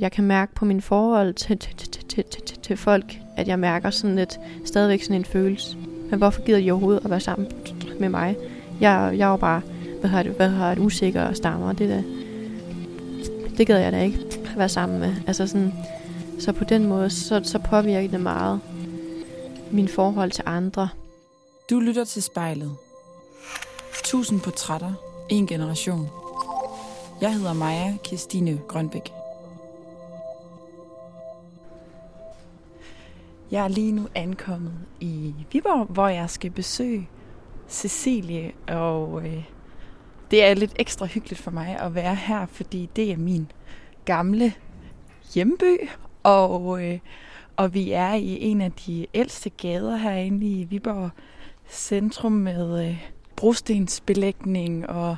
Jeg kan mærke på min forhold til, til, til, til, til, til, folk, at jeg mærker sådan lidt, stadigvæk sådan en følelse. Men hvorfor gider de overhovedet at være sammen med mig? Jeg, jeg er jo bare, hvad har det, hvad har et usikker og stammer. Det, der, det gider jeg da ikke at være sammen med. Altså sådan, så på den måde, så, så påvirker det meget min forhold til andre. Du lytter til spejlet. Tusind portrætter, en generation. Jeg hedder Maja Kirstine Grønbæk. Jeg er lige nu ankommet i Viborg, hvor jeg skal besøge Cecilie, og øh, det er lidt ekstra hyggeligt for mig at være her, fordi det er min gamle hjemby, og, øh, og vi er i en af de ældste gader herinde i Viborg centrum med øh, brostensbelægning og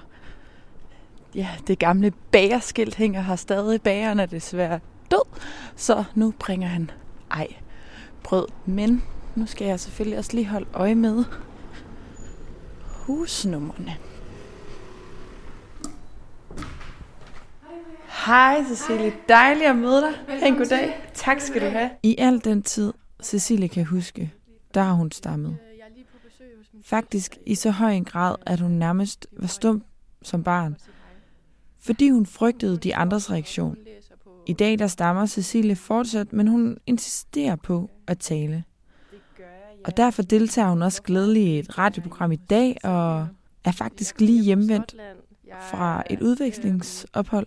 ja, det gamle bagerskilt hænger her stadig. Bageren er desværre død, så nu bringer han ej brød. Men nu skal jeg selvfølgelig også lige holde øje med husnummerne. Hej Cecilie, dejligt at møde dig. En god dag. Tak skal du have. I al den tid, Cecilie kan huske, der har hun stammet. Faktisk i så høj en grad, at hun nærmest var stum som barn, fordi hun frygtede de andres reaktion. I dag der stammer Cecilie fortsat, men hun insisterer på at tale. Og derfor deltager hun også glædeligt i et radioprogram i dag, og er faktisk lige hjemvendt fra et udvekslingsophold,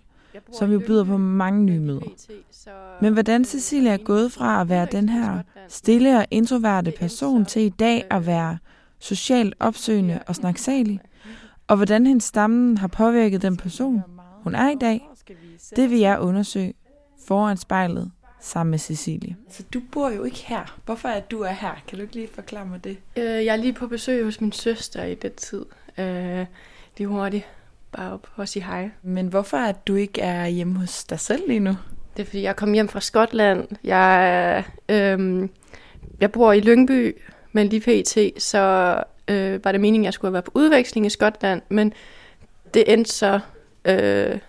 som jo byder på mange nye møder. Men hvordan Cecilia er gået fra at være den her stille og introverte person til i dag at være socialt opsøgende og snaksalig, og hvordan hendes stammen har påvirket den person, hun er i dag, det vil jeg undersøge foran spejlet sammen med Cecilie. Så du bor jo ikke her. Hvorfor er du er her? Kan du ikke lige forklare mig det? Øh, jeg er lige på besøg hos min søster i den tid. Øh, lige hurtigt. Bare op og sige hej. Men hvorfor er du ikke er hjemme hos dig selv lige nu? Det er fordi, jeg kom hjem fra Skotland. Jeg, øh, jeg bor i Lyngby, men lige pt. så øh, var det meningen, at jeg skulle være på udveksling i Skotland, men det endte så øh,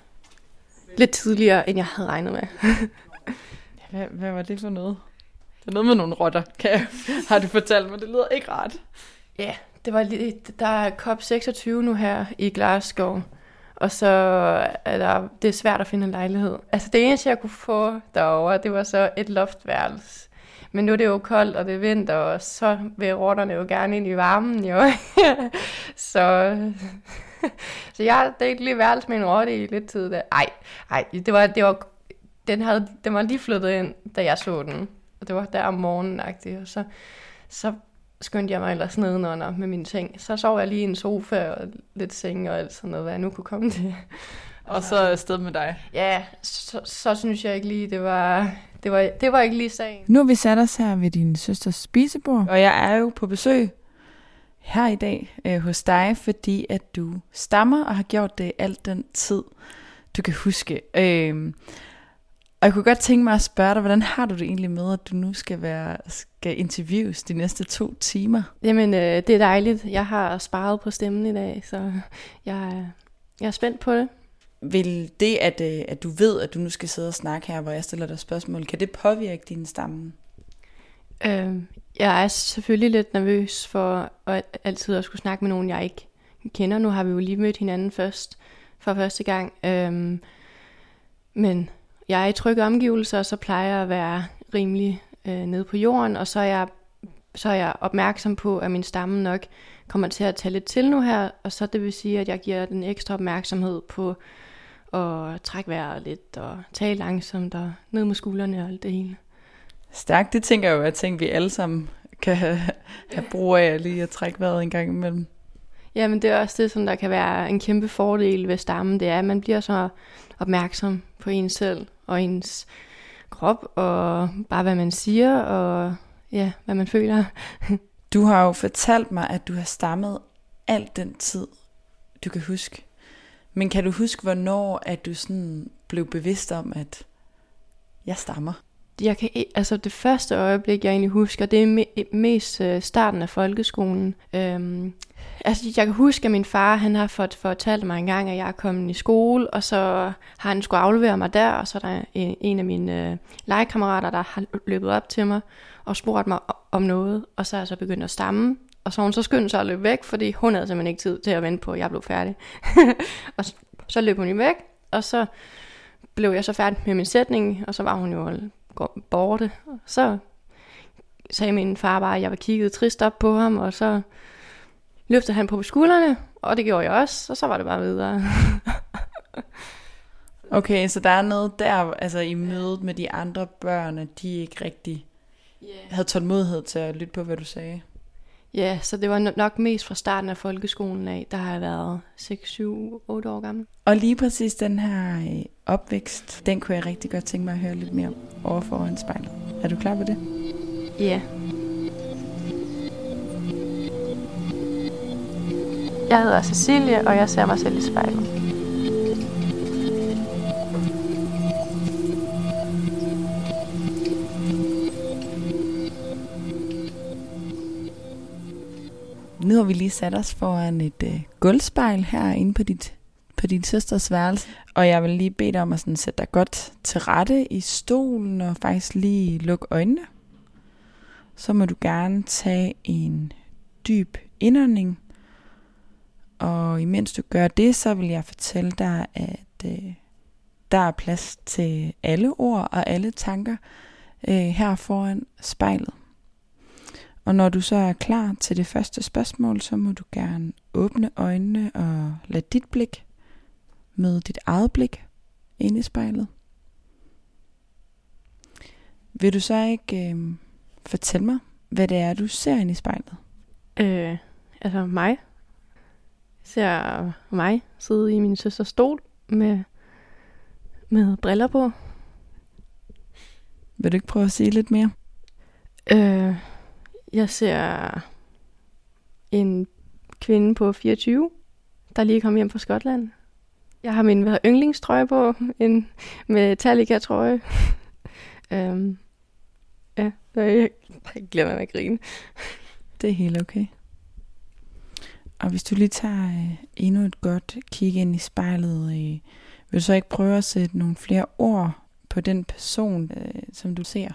lidt tidligere, end jeg havde regnet med. hvad, hvad var det for noget? Det er noget med nogle rotter, kan jeg, har du fortalt mig. Det lyder ikke rart. Ja, det var lidt, der er COP26 nu her i Glasgow, og så er der, det er svært at finde en lejlighed. Altså det eneste, jeg kunne få derovre, det var så et loftværelse. Men nu er det jo koldt, og det er vinter, og så vil rotterne jo gerne ind i varmen, jo. så, så jeg har ikke lige værelse med en rotte i lidt tid. Der. Ej, ej, det var, det var, den, havde, den var lige flyttet ind, da jeg så den. Og det var der om morgenen, og så, så skyndte jeg mig ellers nedenunder med mine ting. Så sov jeg lige i en sofa og lidt seng og alt sådan noget, hvad jeg nu kunne komme til. Og så afsted med dig? Ja, så, så synes jeg ikke lige, det var, det var, det var ikke lige sagen. Nu har vi sat os her ved din søsters spisebord, og jeg er jo på besøg her i dag øh, hos dig, fordi at du stammer og har gjort det alt den tid, du kan huske. Øh, og jeg kunne godt tænke mig at spørge dig, hvordan har du det egentlig med, at du nu skal, være, skal interviews de næste to timer? Jamen, øh, det er dejligt. Jeg har sparet på stemmen i dag, så jeg, jeg er spændt på det. Vil det, at, øh, at du ved, at du nu skal sidde og snakke her, hvor jeg stiller dig spørgsmål, kan det påvirke din stamme? Øh, jeg er selvfølgelig lidt nervøs for at altid at skulle snakke med nogen, jeg ikke kender. Nu har vi jo lige mødt hinanden først for første gang. Øh, men jeg er i trygge omgivelser, og så plejer jeg at være rimelig øh, nede på jorden, og så er, jeg, så er jeg opmærksom på, at min stamme nok kommer til at tage lidt til nu her, og så det vil sige, at jeg giver den ekstra opmærksomhed på at trække vejret lidt, og tale langsomt, og ned med skuldrene og alt det hele. Stærkt, det tænker jeg jo, at tænker, vi alle sammen kan have, have brug af lige at trække vejret en gang imellem. Ja, men det er også det, som der kan være en kæmpe fordel ved stammen, det er, at man bliver så opmærksom på en selv og ens krop, og bare hvad man siger, og ja, hvad man føler. du har jo fortalt mig, at du har stammet alt den tid, du kan huske. Men kan du huske, hvornår at du sådan blev bevidst om, at jeg stammer? Jeg kan, altså det første øjeblik, jeg egentlig husker, det er me- mest øh, starten af folkeskolen. Øhm, altså jeg kan huske, at min far, han har fået fortalt mig en gang, at jeg er kommet i skole, og så har han skulle aflevere mig der, og så er der en, en af mine øh, legekammerater, der har løbet op til mig og spurgt mig om noget, og så er jeg så begyndt at stamme, og så hun så skyndte sig at løbe væk, fordi hun havde simpelthen ikke tid til at vente på, at jeg blev færdig. og så, så løb hun i væk, og så blev jeg så færdig med min sætning, og så var hun jo borte. Så sagde min far bare, at jeg var kigget trist op på ham, og så løftede han på skuldrene, og det gjorde jeg også, og så var det bare videre. okay, så der er noget der, altså i mødet med de andre børn, at de ikke rigtig yeah. havde tålmodighed til at lytte på, hvad du sagde. Ja, så det var nok mest fra starten af folkeskolen af, der har jeg været 6, 7, 8 år gammel. Og lige præcis den her øh, opvækst, den kunne jeg rigtig godt tænke mig at høre lidt mere over foran spejlet. Er du klar på det? Ja. Jeg hedder Cecilie, og jeg ser mig selv i spejlet. Nu har vi lige sat os foran et øh, gulvspejl her inde på dit, på din søsters værelse. Og jeg vil lige bede dig om at sådan sætte dig godt til rette i stolen og faktisk lige lukke øjnene. Så må du gerne tage en dyb indånding. Og imens du gør det, så vil jeg fortælle dig, at øh, der er plads til alle ord og alle tanker øh, her foran spejlet. Og når du så er klar til det første spørgsmål, så må du gerne åbne øjnene og lade dit blik møde dit eget blik ind i spejlet. Vil du så ikke øh, fortælle mig, hvad det er, du ser ind i spejlet? Øh, altså mig. Jeg ser mig sidde i min søsters stol med, med briller på. Vil du ikke prøve at sige lidt mere? Øh, jeg ser en kvinde på 24, der lige kom hjem fra Skotland. Jeg har min hvad, yndlingstrøje på, en Metallica-trøje. um, ja, jeg, jeg glemmer mig at grine. Det er helt okay. Og hvis du lige tager øh, endnu et godt kig ind i spejlet, øh, vil du så ikke prøve at sætte nogle flere ord på den person, øh, som du ser?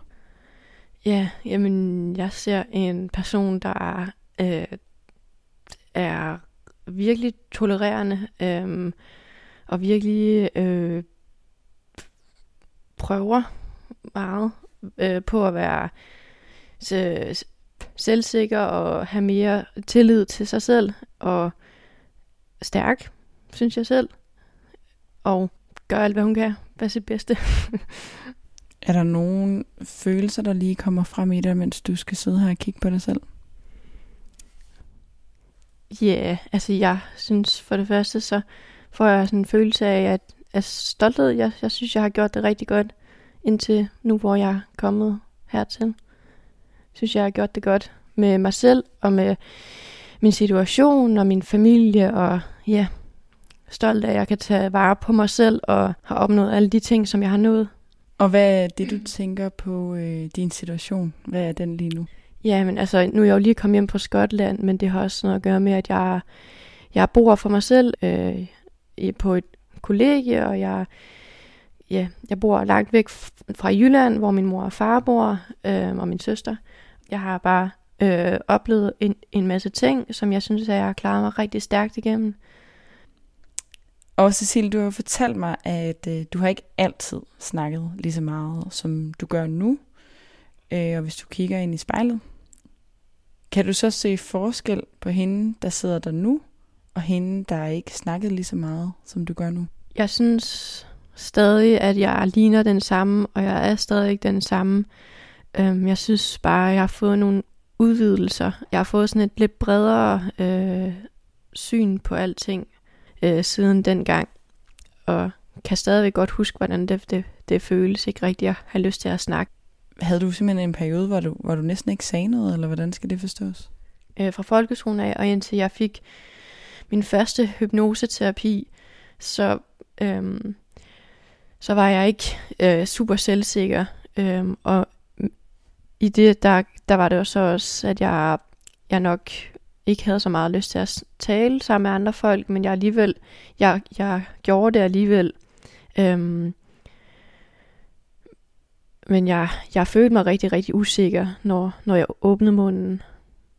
Ja, jamen, jeg ser en person, der øh, er virkelig tolererende øh, og virkelig øh, prøver meget øh, på at være øh, selvsikker og have mere tillid til sig selv og stærk, synes jeg selv. Og gør alt, hvad hun kan. Hvad sit bedste. Er der nogle følelser, der lige kommer frem i dig, mens du skal sidde her og kigge på dig selv? Ja, yeah, altså jeg synes for det første, så får jeg sådan en følelse af, at, at stolthed, jeg, jeg synes, jeg har gjort det rigtig godt indtil nu, hvor jeg er kommet hertil. Jeg synes, jeg har gjort det godt med mig selv og med min situation og min familie og ja, stolt af, at jeg kan tage vare på mig selv og har opnået alle de ting, som jeg har nået. Og hvad er det, du tænker på øh, din situation? Hvad er den lige nu? Ja, men altså, nu er jeg jo lige kommet hjem fra Skotland, men det har også noget at gøre med, at jeg, jeg bor for mig selv øh, på et kollegie, og jeg, ja, jeg bor langt væk fra Jylland, hvor min mor og far bor, øh, og min søster. Jeg har bare øh, oplevet en, en masse ting, som jeg synes, at jeg har klaret mig rigtig stærkt igennem. Og Cecil, du har fortalt mig, at øh, du har ikke altid snakket lige så meget, som du gør nu. Øh, og hvis du kigger ind i spejlet, kan du så se forskel på hende, der sidder der nu, og hende, der ikke snakket lige så meget, som du gør nu? Jeg synes stadig, at jeg ligner den samme, og jeg er stadig den samme. Øhm, jeg synes bare, at jeg har fået nogle udvidelser. Jeg har fået sådan et lidt bredere øh, syn på alting øh, siden dengang, og kan stadigvæk godt huske, hvordan det, det, det føles ikke rigtigt at have lyst til at snakke. Havde du simpelthen en periode, hvor du, hvor du næsten ikke sagde noget, eller hvordan skal det forstås? Øh, fra folkeskolen af, og indtil jeg fik min første hypnoseterapi, så, øhm, så var jeg ikke øh, super selvsikker Øhm, og i det, der, der var det også også, at jeg, jeg nok ikke havde så meget lyst til at tale sammen med andre folk, men jeg alligevel, jeg, jeg gjorde det alligevel. Øhm, men jeg, jeg følte mig rigtig, rigtig usikker, når, når jeg åbnede munden.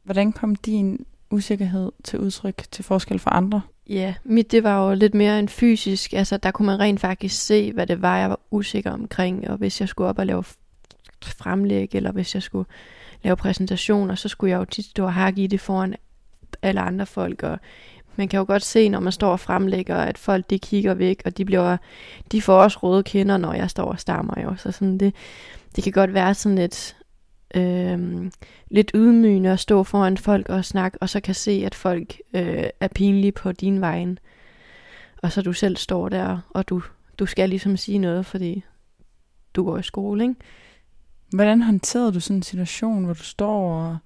Hvordan kom din usikkerhed til udtryk til forskel fra andre? Ja, mit det var jo lidt mere en fysisk, altså der kunne man rent faktisk se, hvad det var, jeg var usikker omkring, og hvis jeg skulle op og lave fremlæg, eller hvis jeg skulle lave præsentationer, så skulle jeg jo tit stå og hakke i det foran alle andre folk, og man kan jo godt se, når man står og fremlægger, at folk de kigger væk, og de, bliver, de får også røde kinder, når jeg står og stammer jo. Så sådan det, det kan godt være sådan lidt, øh, lidt ydmygende at stå foran folk og snakke, og så kan se, at folk øh, er pinlige på din vejen. Og så du selv står der, og du, du skal ligesom sige noget, fordi du går i skole, ikke? Hvordan håndterede du sådan en situation, hvor du står og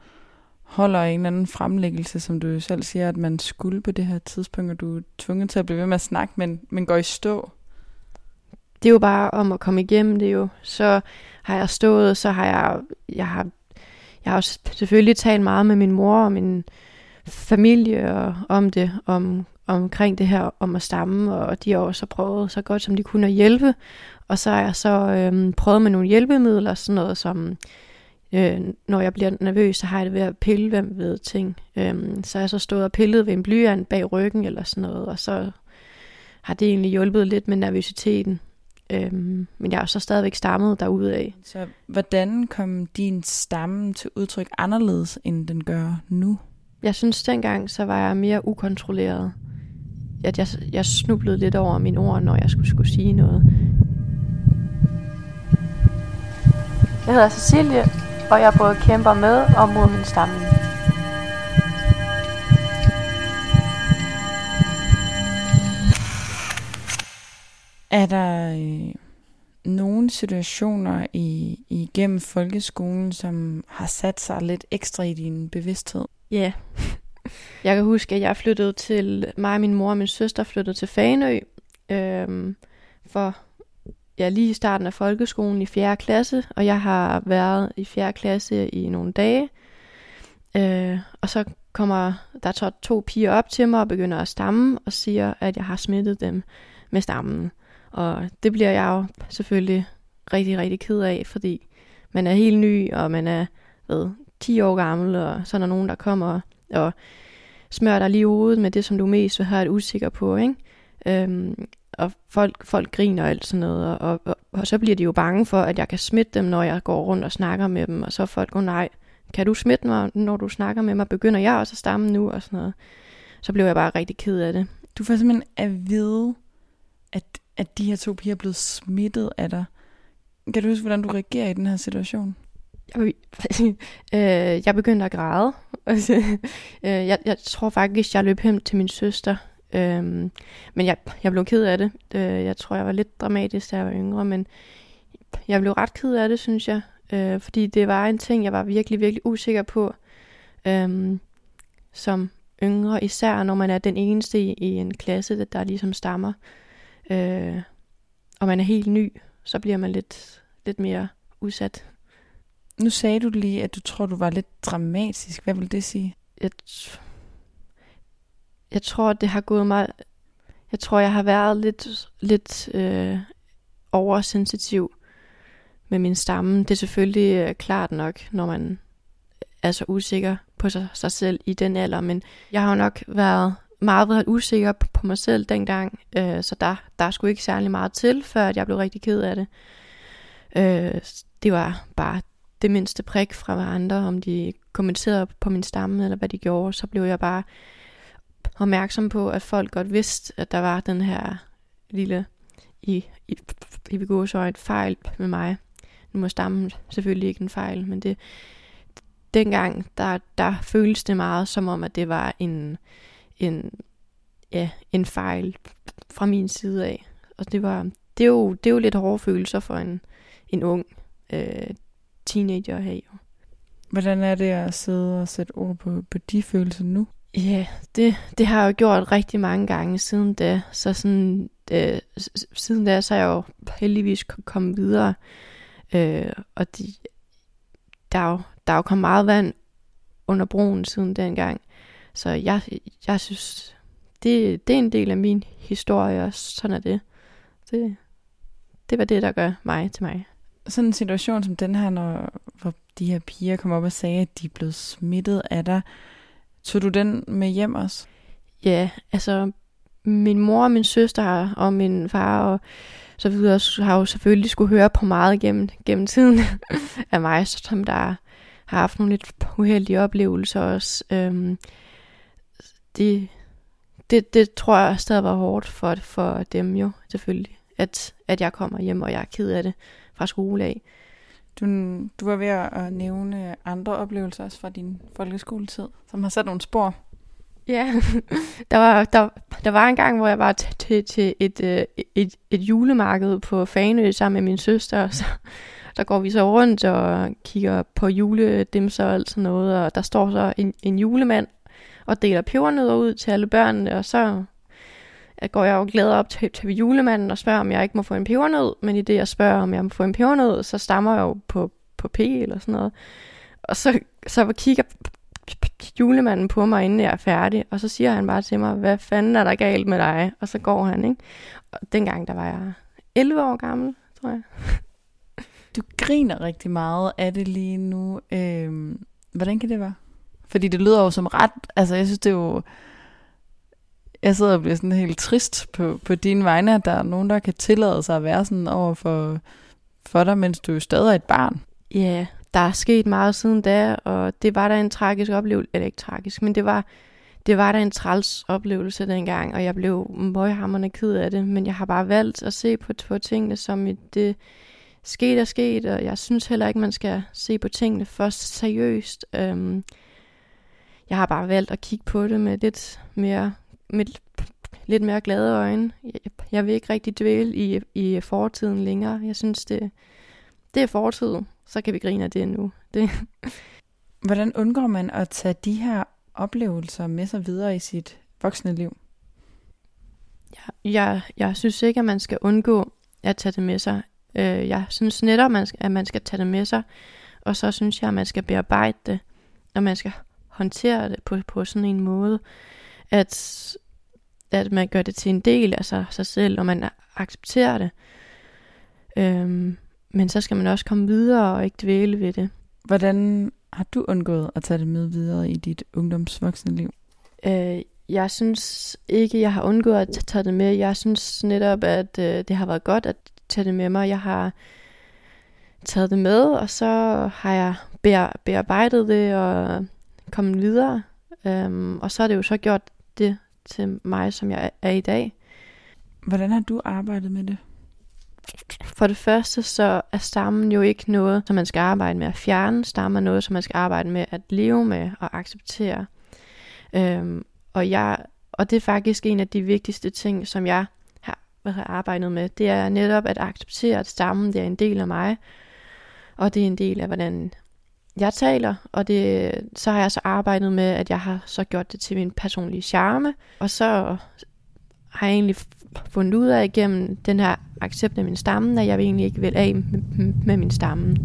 holder en eller anden fremlæggelse, som du selv siger, at man skulle på det her tidspunkt, og du er tvunget til at blive ved med at snakke, men, men går i stå? Det er jo bare om at komme igennem det jo. Så har jeg stået, så har jeg, jeg har, jeg har selvfølgelig talt meget med min mor og min familie og, om det, om, omkring det her om at stamme, og de har også prøvet så godt som de kunne at hjælpe. Og så har jeg så øhm, prøvet med nogle hjælpemidler, sådan noget som Øh, når jeg bliver nervøs, så har jeg det ved at pille hvem ved ting. Øh, så har jeg så stået og pillet ved en blyant bag ryggen eller sådan noget, og så har det egentlig hjulpet lidt med nervøsiteten. Øh, men jeg har så stadigvæk stammet af. Så hvordan kom din stamme til udtryk anderledes, end den gør nu? Jeg synes dengang, så var jeg mere ukontrolleret. At jeg, jeg snublede lidt over mine ord, når jeg skulle, skulle sige noget. Jeg hedder Cecilie, og jeg både kæmper med og mod min stamme. Er der øh, nogle situationer i, igennem folkeskolen, som har sat sig lidt ekstra i din bevidsthed? Ja. Yeah. Jeg kan huske, at jeg flyttede til, mig min mor og min søster flyttede til Fanø øhm, for ja, lige i starten af folkeskolen i 4. klasse, og jeg har været i 4. klasse i nogle dage. Øh, og så kommer der så to piger op til mig og begynder at stamme og siger, at jeg har smittet dem med stammen. Og det bliver jeg jo selvfølgelig rigtig, rigtig ked af, fordi man er helt ny, og man er ved, 10 år gammel, og så er der nogen, der kommer og smører dig lige hovedet med det, som du mest vil have et usikker på. Ikke? Øhm, og folk, folk griner og alt sådan noget, og, og, og så bliver de jo bange for, at jeg kan smitte dem, når jeg går rundt og snakker med dem, og så folk oh, nej, kan du smitte mig, når du snakker med mig? Begynder jeg også at stamme nu? Og sådan noget. Så blev jeg bare rigtig ked af det. Du får simpelthen at vide, at, at de her to piger er blevet smittet af dig. Kan du huske, hvordan du reagerer i den her situation? Jeg, øh, jeg begyndte at græde. Øh, jeg, jeg tror faktisk, jeg løb hen til min søster Øhm, men jeg, jeg blev ked af det. Øh, jeg tror, jeg var lidt dramatisk, da jeg var yngre, men jeg blev ret ked af det, synes jeg. Øh, fordi det var en ting, jeg var virkelig, virkelig usikker på. Øhm, som yngre, især når man er den eneste i, i en klasse, der, der ligesom stammer. Øh, og man er helt ny, så bliver man lidt, lidt mere udsat. Nu sagde du lige, at du tror, du var lidt dramatisk. Hvad vil det sige? Jeg jeg tror, det har gået mig... Jeg tror, jeg har været lidt, lidt øh, oversensitiv med min stamme. Det er selvfølgelig øh, klart nok, når man er så usikker på sig, sig selv i den alder, men jeg har jo nok været meget været usikker på mig selv dengang, øh, så der, der skulle ikke særlig meget til, før jeg blev rigtig ked af det. Øh, det var bare det mindste prik fra andre, om de kommenterede på min stamme, eller hvad de gjorde, så blev jeg bare opmærksom på, at folk godt vidste, at der var den her lille i, i, i et fejl med mig. Nu må stammen selvfølgelig ikke en fejl, men det, dengang, der, der føltes det meget som om, at det var en, en, ja, en fejl fra min side af. Og det var, det er jo, det er jo lidt hårde følelser for en, en ung øh, teenager at have. Jo. Hvordan er det at sidde og sætte ord på, på de følelser nu? Ja, det, det har jeg jo gjort rigtig mange gange siden da. Så sådan, øh, siden da, så er jeg jo heldigvis kommet videre. Øh, og de, der, er jo, der er jo kommet meget vand under broen siden dengang. Så jeg, jeg synes, det, det er en del af min historie, og sådan er det. Det, det var det, der gør mig til mig. Sådan en situation som den her, når, hvor de her piger kom op og sagde, at de er blevet smittet af dig, tog du den med hjem også? Ja, altså min mor og min søster og min far og så videre har jo selvfølgelig skulle høre på meget gennem, gennem tiden af mig, som der har haft nogle lidt uheldige oplevelser også. Øhm, det, det, det tror jeg stadig var hårdt for, for dem jo, selvfølgelig, at, at jeg kommer hjem, og jeg er ked af det fra skole af. Du, du var ved at nævne andre oplevelser også fra din folkeskoletid, som har sat nogle spor. Ja, der var, der, der var en gang, hvor jeg var til, til et, et, øh, et, et julemarked på Fanø sammen med min søster, og så der går vi så rundt og kigger på juledimser og alt sådan noget, og der står så en, en julemand og deler pebernødder ud til alle børnene, og så går jeg jo glæder op til, til julemanden og spørger, om jeg ikke må få en pebernød, men i det jeg spørger, om jeg må få en pebernød, så stammer jeg jo på, på P eller sådan noget. Og så, så kigger julemanden på mig, inden jeg er færdig, og så siger han bare til mig, hvad fanden er der galt med dig? Og så går han, ikke? Og dengang, der var jeg 11 år gammel, tror jeg. Du griner rigtig meget af det lige nu. Øhm, hvordan kan det være? Fordi det lyder jo som ret, altså jeg synes det er jo, jeg sidder og bliver sådan helt trist på, på dine vegne, at der er nogen, der kan tillade sig at være sådan over for, for dig, mens du jo stadig er et barn. Ja, yeah, der er sket meget siden da, og det var da en tragisk oplevelse, eller ikke tragisk, men det var, det var da en træls oplevelse dengang, og jeg blev møghammerne ked af det, men jeg har bare valgt at se på, på tingene som det skete er sket, og jeg synes heller ikke, man skal se på tingene først seriøst. Øhm, jeg har bare valgt at kigge på det med lidt mere, med lidt mere glade øjne. Jeg, jeg vil ikke rigtig dvæle i, i fortiden længere. Jeg synes, det, det er fortid. Så kan vi grine af det nu. Det. Hvordan undgår man at tage de her oplevelser med sig videre i sit voksne liv? Jeg, jeg, jeg synes ikke, at man skal undgå at tage det med sig. Øh, jeg synes netop, at man skal tage det med sig, og så synes jeg, at man skal bearbejde det, og man skal håndtere det på, på sådan en måde, at, at man gør det til en del af sig, sig selv, og man accepterer det. Øhm, men så skal man også komme videre og ikke dvæle ved det. Hvordan har du undgået at tage det med videre i dit ungdomsvoksne liv? Øh, jeg synes ikke, jeg har undgået at tage det med. Jeg synes netop, at øh, det har været godt at tage det med mig. Jeg har taget det med, og så har jeg bearbejdet det og kommet videre. Øhm, og så har det jo så gjort det til mig, som jeg er i dag. Hvordan har du arbejdet med det? For det første, så er stammen jo ikke noget, som man skal arbejde med at fjerne. Stammen er noget, som man skal arbejde med at leve med og acceptere. Øhm, og, jeg, og det er faktisk en af de vigtigste ting, som jeg har, har arbejdet med. Det er netop at acceptere, at stammen det er en del af mig. Og det er en del af, hvordan jeg taler, og det, så har jeg så arbejdet med, at jeg har så gjort det til min personlige charme, og så har jeg egentlig fundet ud af igennem den her accept af min stamme, at jeg egentlig ikke vil af med, med min stamme.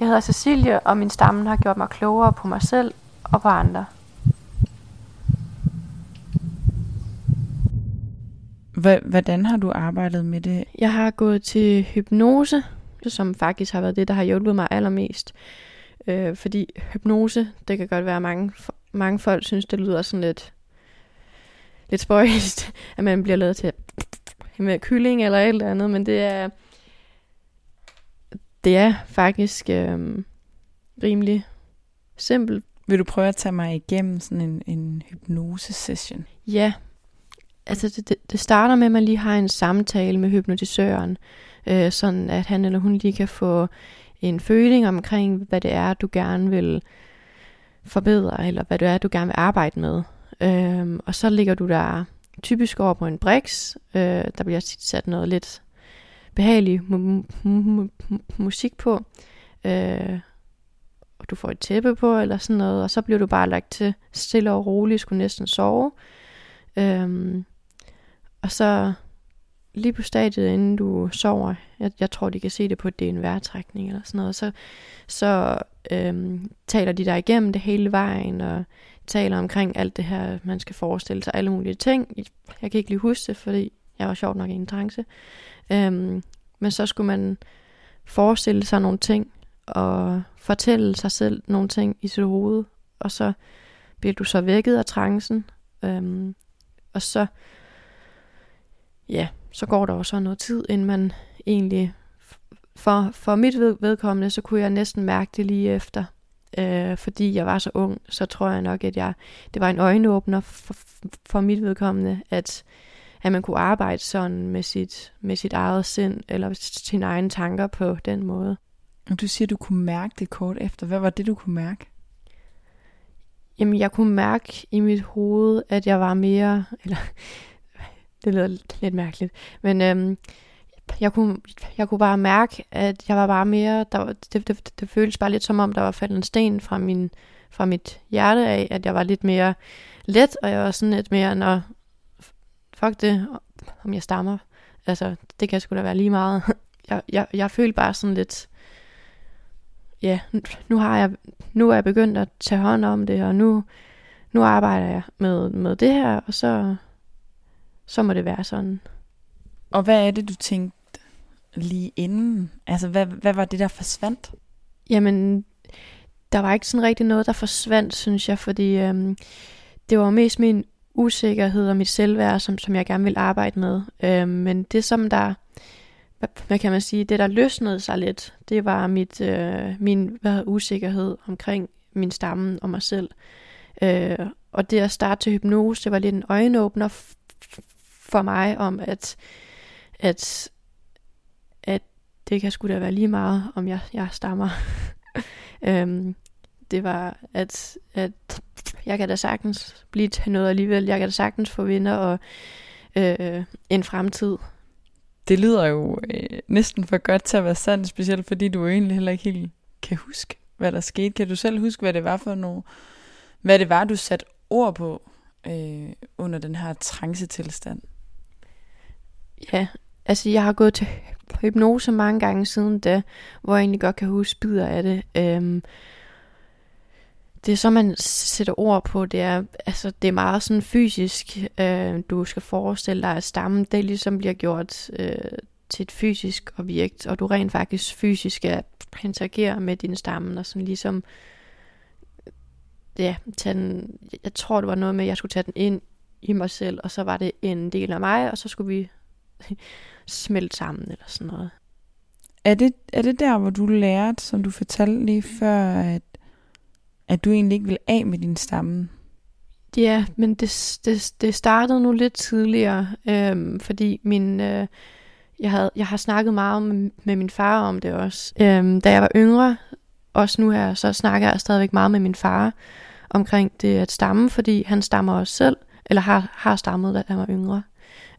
Jeg hedder Cecilie, og min stamme har gjort mig klogere på mig selv og på andre. Hvordan har du arbejdet med det? Jeg har gået til hypnose, som faktisk har været det, der har hjulpet mig allermest. Øh, fordi hypnose, det kan godt være, at mange, mange folk synes, det lyder sådan lidt, lidt spøjst, at man bliver lavet til med kylling eller et eller andet, men det er, det er faktisk øh, rimelig simpelt. Vil du prøve at tage mig igennem sådan en, en hypnose-session? Ja, altså det, det, det starter med, at man lige har en samtale med hypnotisøren, øh, sådan at han eller hun lige kan få en føling omkring, hvad det er, du gerne vil forbedre, eller hvad det er, du gerne vil arbejde med. Øh, og så ligger du der typisk over på en briks. øh, der bliver sat noget lidt behagelig mu- mu- mu- musik på, øh, og du får et tæppe på, eller sådan noget, og så bliver du bare lagt til stille og roligt, skulle næsten sove. Øhm, og så lige på stadiet, inden du sover, jeg, jeg tror, de kan se det på, at det er en vejrtrækning eller sådan noget, så, så øhm, taler de der igennem det hele vejen, og taler omkring alt det her, man skal forestille sig, alle mulige ting. Jeg kan ikke lige huske det, fordi jeg var sjovt nok i en trance. Øhm, men så skulle man forestille sig nogle ting, og fortælle sig selv nogle ting i sit hoved, og så bliver du så vækket af trancen, øhm, og så, ja, så går der jo så noget tid, inden man egentlig, for, for mit vedkommende, så kunne jeg næsten mærke det lige efter, øh, fordi jeg var så ung, så tror jeg nok, at jeg, det var en øjenåbner for, for mit vedkommende, at, at man kunne arbejde sådan med sit, med sit eget sind, eller sine egne tanker på den måde. Og du siger, du kunne mærke det kort efter. Hvad var det, du kunne mærke? Jamen, jeg kunne mærke i mit hoved, at jeg var mere, eller det lyder lidt mærkeligt, men øhm, jeg, kunne, jeg kunne bare mærke, at jeg var bare mere, der, var, det, det, det føltes bare lidt som om, der var faldet en sten fra, min, fra mit hjerte af, at jeg var lidt mere let, og jeg var sådan lidt mere, når fuck det, om jeg stammer. Altså, det kan sgu da være lige meget. Jeg, jeg, jeg følte bare sådan lidt, ja, nu har jeg, nu er jeg begyndt at tage hånd om det, og nu, nu arbejder jeg med, med det her, og så, så må det være sådan. Og hvad er det, du tænkte lige inden? Altså, hvad, hvad var det, der forsvandt? Jamen, der var ikke sådan rigtig noget, der forsvandt, synes jeg, fordi øhm, det var mest min usikkerhed og mit selvværd, som, som jeg gerne ville arbejde med. Øhm, men det, som der hvad kan man sige, det der løsnede sig lidt, det var mit, øh, min hvad, usikkerhed omkring min stamme og mig selv. Øh, og det at starte til hypnose, det var lidt en øjenåbner for mig om, at, at, at det kan sgu da være lige meget, om jeg, jeg stammer. øhm, det var, at, at jeg kan da sagtens blive til noget alligevel. Jeg kan da sagtens få vinder og øh, en fremtid. Det lyder jo øh, næsten for godt til at være sandt, specielt fordi du egentlig heller ikke helt kan huske, hvad der skete. Kan du selv huske, hvad det var for nogle, hvad det var, du satte ord på øh, under den her trancetilstand? Ja, altså jeg har gået til hypnose mange gange siden da, hvor jeg egentlig godt kan huske bidder af det. Øhm, det så man sætter ord på, det er, altså, det er meget sådan fysisk. Øh, du skal forestille dig, at stammen det ligesom bliver gjort øh, til et fysisk objekt, og du rent faktisk fysisk skal interagere med din stamme, og sådan ligesom, ja, tage den, jeg tror det var noget med, at jeg skulle tage den ind i mig selv, og så var det en del af mig, og så skulle vi smelte sammen, eller sådan noget. Er det, er det der, hvor du lærte, som du fortalte lige før, at at du egentlig ikke vil af med din stamme? Ja, men det, det, det startede nu lidt tidligere, øhm, fordi min, øh, jeg, havde, jeg har snakket meget med, med min far om det også. Øhm, da jeg var yngre, også nu her, så snakker jeg stadigvæk meget med min far omkring det at stamme, fordi han stammer også selv, eller har, har stammet, da han var yngre.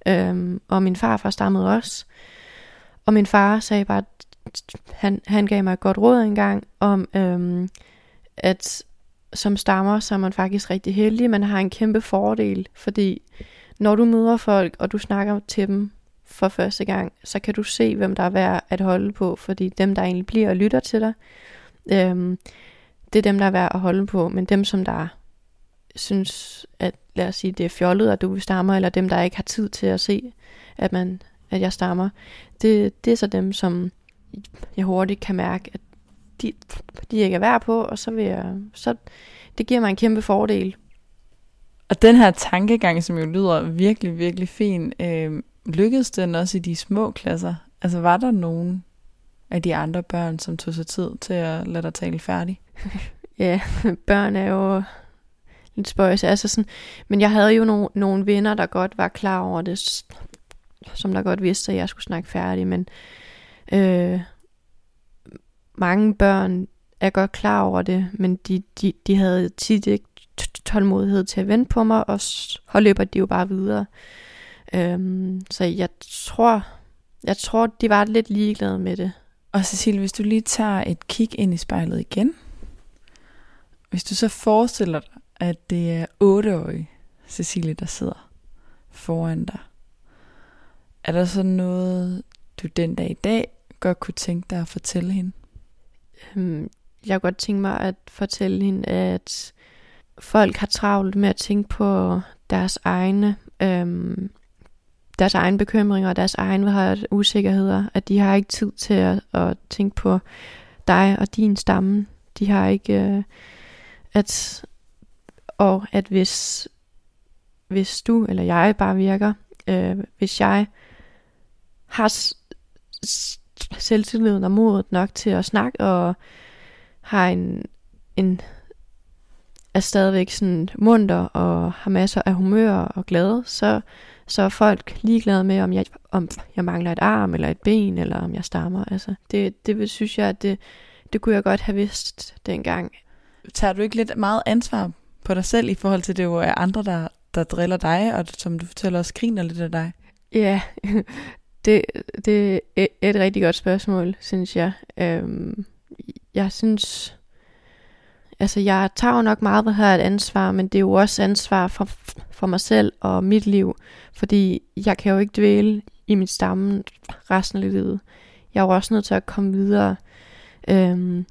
Øhm, og min farfar stammede også. Og min far sagde bare, han, han gav mig et godt råd engang om, øhm, at som stammer, så er man faktisk rigtig heldig. Man har en kæmpe fordel, fordi når du møder folk, og du snakker til dem for første gang, så kan du se, hvem der er værd at holde på, fordi dem, der egentlig bliver og lytter til dig, øhm, det er dem, der er værd at holde på, men dem, som der synes, at lad os sige, det er fjollet, at du stammer, eller dem, der ikke har tid til at se, at, man, at jeg stammer, det, det er så dem, som jeg hurtigt kan mærke, at de, de ikke er værd på, og så vil jeg, så det giver mig en kæmpe fordel. Og den her tankegang, som jo lyder virkelig, virkelig fin, øh, lykkedes den også i de små klasser? Altså var der nogen af de andre børn, som tog sig tid til at lade dig tale færdig? ja, børn er jo lidt spøjs. Altså sådan, men jeg havde jo nogle, nogle venner, der godt var klar over det, som der godt vidste, at jeg skulle snakke færdig, men øh, mange børn er godt klar over det, men de, de, de havde tit ikke tålmodighed til at vente på mig, og så løber de jo bare videre. Øhm, så jeg tror, jeg tror, de var lidt ligeglade med det. Og Cecilie, hvis du lige tager et kig ind i spejlet igen, hvis du så forestiller dig, at det er 8-årige Cecilie, der sidder foran dig, Er der så noget, du den dag i dag godt kunne tænke dig at fortælle hende? Øhm, jeg kunne godt tænke mig at fortælle hende, at folk har travlt med at tænke på deres egne, øhm, deres egne bekymringer og deres egne usikkerheder. At de har ikke tid til at, at tænke på dig og din stamme. De har ikke... Øh, at, og at hvis, hvis du eller jeg bare virker, øh, hvis jeg har selvtilliden og modet nok til at snakke, og har en, en er stadigvæk sådan munter og har masser af humør og glade, så, så er folk ligeglade med, om jeg, om jeg mangler et arm eller et ben, eller om jeg stammer. Altså, det, det synes jeg, at det, det kunne jeg godt have vidst dengang. Tager du ikke lidt meget ansvar på dig selv i forhold til, det jo er andre, der, der driller dig, og som du fortæller også griner lidt af dig? Ja, det, det er et rigtig godt spørgsmål, synes jeg. Øhm, jeg synes, altså jeg tager jo nok meget ved her et ansvar, men det er jo også ansvar for, for mig selv og mit liv, fordi jeg kan jo ikke dvæle i mit stamme resten af livet. Jeg er jo også nødt til at komme videre. Øhm,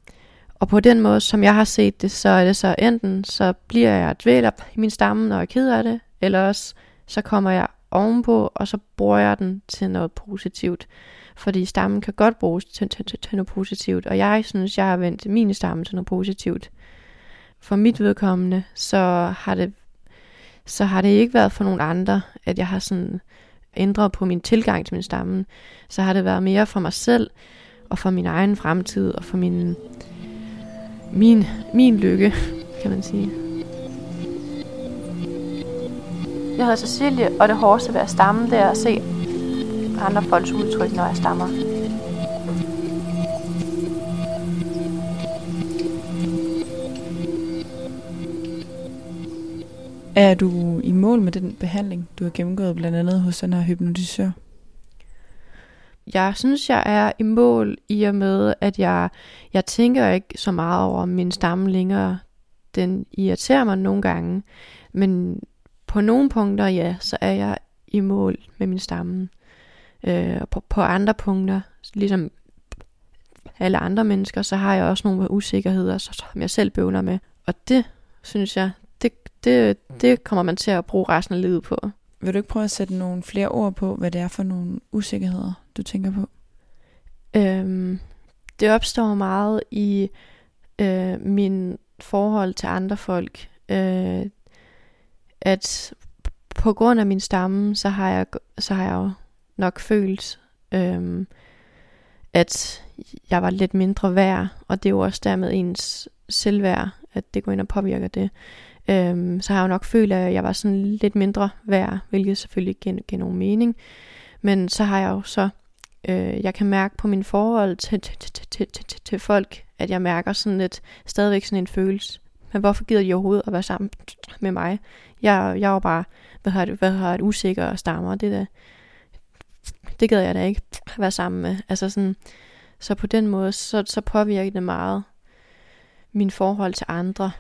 og på den måde, som jeg har set det, så er det så enten, så bliver jeg dvæler i min stamme, når jeg er ked af det, eller også så kommer jeg ovenpå, og så bruger jeg den til noget positivt. Fordi stammen kan godt bruges til, til, til, til noget positivt, og jeg synes, jeg har vendt min stamme til noget positivt. For mit vedkommende, så har det, så har det ikke været for nogen andre, at jeg har sådan ændret på min tilgang til min stamme. Så har det været mere for mig selv, og for min egen fremtid, og for min, min, min lykke, kan man sige. Jeg hedder Cecilie, og det hårdeste ved at stamme, det er at se andre folks udtryk, når jeg stammer. Er du i mål med den behandling, du har gennemgået blandt andet hos den her hypnotisør? Jeg synes, jeg er i mål i og med, at jeg, jeg tænker ikke så meget over min stamme længere. Den irriterer mig nogle gange, men på nogle punkter, ja, så er jeg i mål med min stamme. Øh, og på, på andre punkter, ligesom alle andre mennesker, så har jeg også nogle usikkerheder, som jeg selv bøvler med. Og det, synes jeg, det, det, det kommer man til at bruge resten af livet på. Vil du ikke prøve at sætte nogle flere ord på, hvad det er for nogle usikkerheder, du tænker på? Øhm, det opstår meget i øh, min forhold til andre folk. Øh, at på grund af min stamme, så har jeg, så har jeg jo nok følt, øh, at jeg var lidt mindre værd, og det er jo også dermed ens selvværd, at det går ind og påvirker det. Øhm, så har jeg jo nok følt, at jeg var sådan lidt mindre værd, hvilket selvfølgelig giver, giver nogen mening. Men så har jeg jo så, øh, jeg kan mærke på min forhold til, til, til, til, til, til folk, at jeg mærker sådan lidt, stadigvæk sådan en følelse. Men hvorfor gider de overhovedet at være sammen med mig? Jeg, jeg var bare, hvad har det, hvad har et usikker og stammer, det der, det gider jeg da ikke være sammen med. Altså sådan, så på den måde, så, så påvirker det meget min forhold til andre.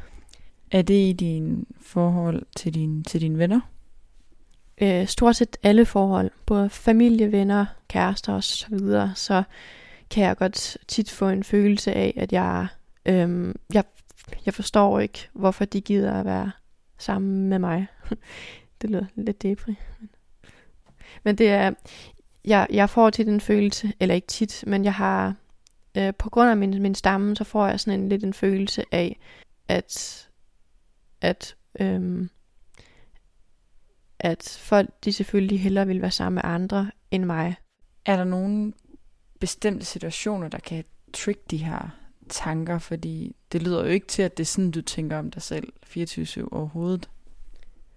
Er det i din forhold til, din, til dine venner? Øh, stort set alle forhold, både familie, venner, kærester og så videre, så kan jeg godt tit få en følelse af, at jeg, øhm, jeg, jeg forstår ikke, hvorfor de gider at være sammen med mig. det lyder lidt depri. Men det er, jeg, jeg får tit en følelse, eller ikke tit, men jeg har, øh, på grund af min, min stamme, så får jeg sådan en lidt en følelse af, at, at, øhm, at folk, de selvfølgelig hellere vil være sammen med andre end mig. Er der nogle bestemte situationer, der kan trick de her tanker? Fordi det lyder jo ikke til, at det er sådan, du tænker om dig selv 24-7 overhovedet.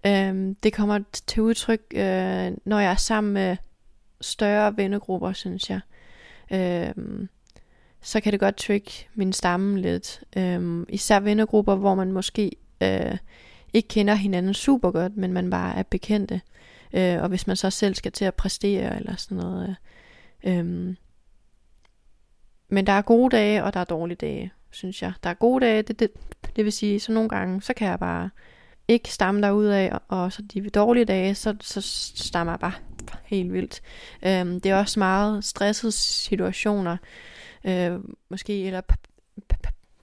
Øhm, det kommer til udtryk, øh, når jeg er sammen med større vennegrupper, synes jeg. Øhm, så kan det godt trick min stamme lidt. Øhm, især vennegrupper, hvor man måske øh, ikke kender hinanden super godt, men man bare er bekendte. Øh, og hvis man så selv skal til at præstere eller sådan noget. Øh, øhm, men der er gode dage, og der er dårlige dage, synes jeg. Der er gode dage, det, det, det vil sige, så nogle gange, så kan jeg bare ikke stamme ud af, og så de dårlige dage, så, så stammer jeg bare helt vildt. Øhm, det er også meget stressede situationer, øh, måske eller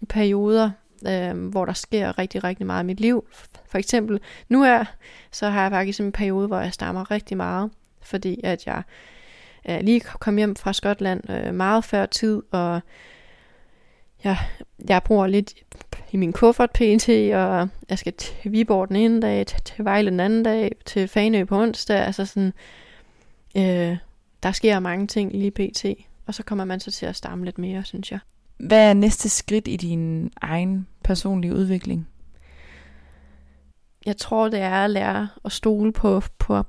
perioder, øh, hvor der sker rigtig, rigtig meget i mit liv. For eksempel nu er, så har jeg faktisk en periode, hvor jeg stammer rigtig meget, fordi at jeg øh, lige kom hjem fra Skotland øh, meget før tid, og jeg, jeg bruger lidt i min kuffert pt, og jeg skal til Viborg den ene dag, til Vejle den anden dag, til Fanø på onsdag, altså sådan, øh, der sker mange ting lige pt, og så kommer man så til at stamme lidt mere, synes jeg. Hvad er næste skridt i din egen personlige udvikling? Jeg tror, det er at lære at stole på, på,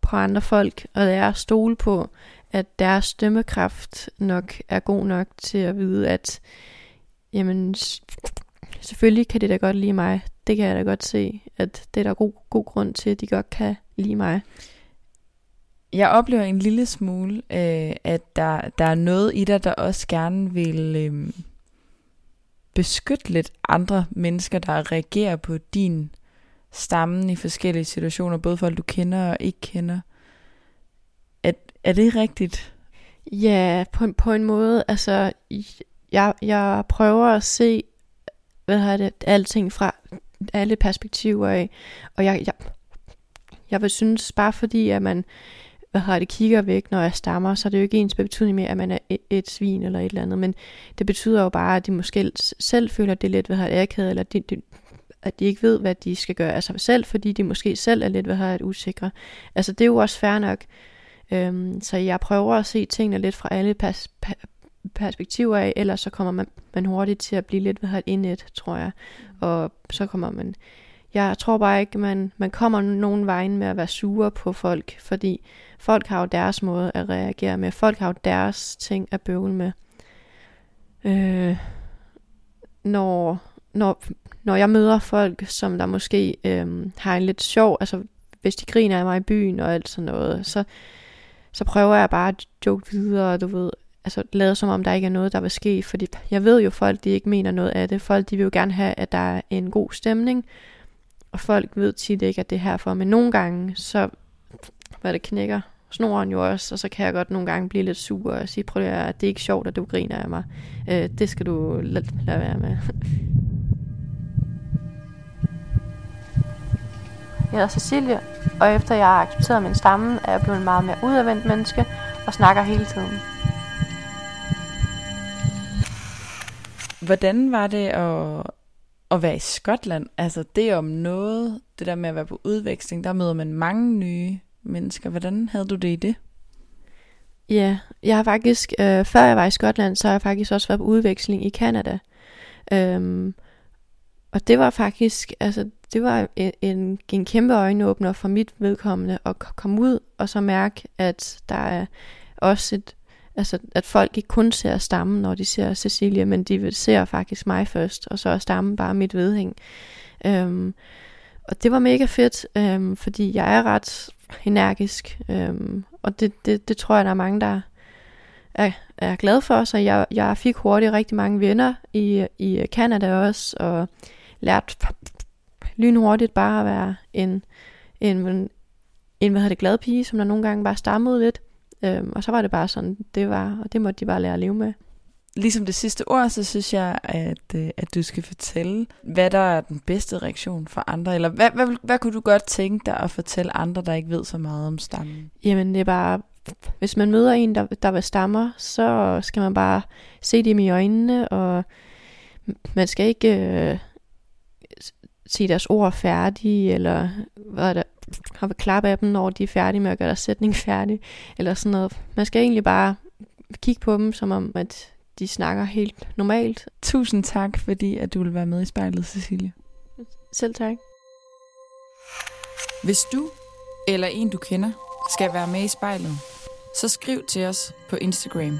på andre folk, og lære at stole på, at deres stemmekraft nok er god nok til at vide, at jamen, selvfølgelig kan det da godt lide mig. Det kan jeg da godt se, at det er der god, god grund til, at de godt kan lide mig. Jeg oplever en lille smule, øh, at der, der er noget i dig, der også gerne vil øh, beskytte lidt andre mennesker, der reagerer på din stammen i forskellige situationer, både folk du kender og ikke kender. Er, er det rigtigt? Ja, på, en, på en måde. Altså, jeg, jeg prøver at se, hvad har det, alting fra alle perspektiver af. Og jeg, jeg, jeg vil synes, bare fordi, at man hvad har det, kigger væk, når jeg stammer, så er det jo ikke ens betydning med, at man er et, et svin eller et eller andet, men det betyder jo bare, at de måske selv føler, at det er lidt, hvad har det, akavet, eller de, de, at de ikke ved, hvad de skal gøre af sig selv, fordi de måske selv er lidt, hvad har det, usikre. Altså det er jo også fair nok. Øhm, så jeg prøver at se tingene lidt fra alle pers- perspektiver af, ellers så kommer man, man hurtigt til at blive lidt hvad et indet, tror jeg. Og så kommer man... Jeg tror bare ikke, man, man kommer nogen vejen med at være sure på folk, fordi folk har jo deres måde at reagere med. Folk har jo deres ting at bøvle med. Øh, når, når, når jeg møder folk, som der måske øh, har en lidt sjov, altså hvis de griner af mig i byen og alt sådan noget, så, så prøver jeg bare at joke videre, du ved, altså lade som om der ikke er noget, der vil ske, fordi jeg ved jo, folk de ikke mener noget af det. Folk de vil jo gerne have, at der er en god stemning, og folk ved tit ikke, at det er herfor, men nogle gange, så hvad det knækker snoren jo også, og så kan jeg godt nogle gange blive lidt sur og sige, prøv at det er ikke sjovt, at du griner af mig. Øh, det skal du lade, lade være med. Jeg hedder Cecilie, og efter jeg har accepteret min stamme, er jeg blevet en meget mere udadvendt menneske og snakker hele tiden. Hvordan var det at, at være i Skotland? Altså det om noget, det der med at være på udveksling, der møder man mange nye mennesker. Hvordan havde du det i det? Ja, jeg har faktisk, øh, før jeg var i Skotland, så har jeg faktisk også været på udveksling i Canada. Øhm, og det var faktisk, altså det var en, en, en kæmpe øjenåbner for mit vedkommende at komme ud og så mærke, at der er også et, altså at folk ikke kun ser stammen, når de ser Cecilia, men de ser faktisk mig først, og så er stammen bare mit vedhæng. Øhm, og det var mega fedt, øhm, fordi jeg er ret energisk, øhm, og det, det, det tror jeg, der er mange, der er, er glad for, så jeg, jeg fik hurtigt rigtig mange venner i, i Canada også, og lærte lynhurtigt bare at være en, en, en hvad hedder det, glad pige, som der nogle gange bare stammede lidt. Øhm, og så var det bare sådan, det var, og det måtte de bare lære at leve med. Ligesom det sidste ord, så synes jeg, at, øh, at du skal fortælle, hvad der er den bedste reaktion for andre, eller hvad, hvad, hvad kunne du godt tænke dig at fortælle andre, der ikke ved så meget om stammen? Jamen det er bare, hvis man møder en, der, der vil stammer, så skal man bare se dem i øjnene, og man skal ikke øh, sige deres ord færdige, eller hvad er har vi klappe af dem, når de er færdige med at gøre deres sætning færdig, eller sådan noget. Man skal egentlig bare kigge på dem, som om, at de snakker helt normalt. Tusind tak, fordi at du vil være med i spejlet, Cecilie. Selv tak. Hvis du eller en du kender skal være med i spejlet, så skriv til os på Instagram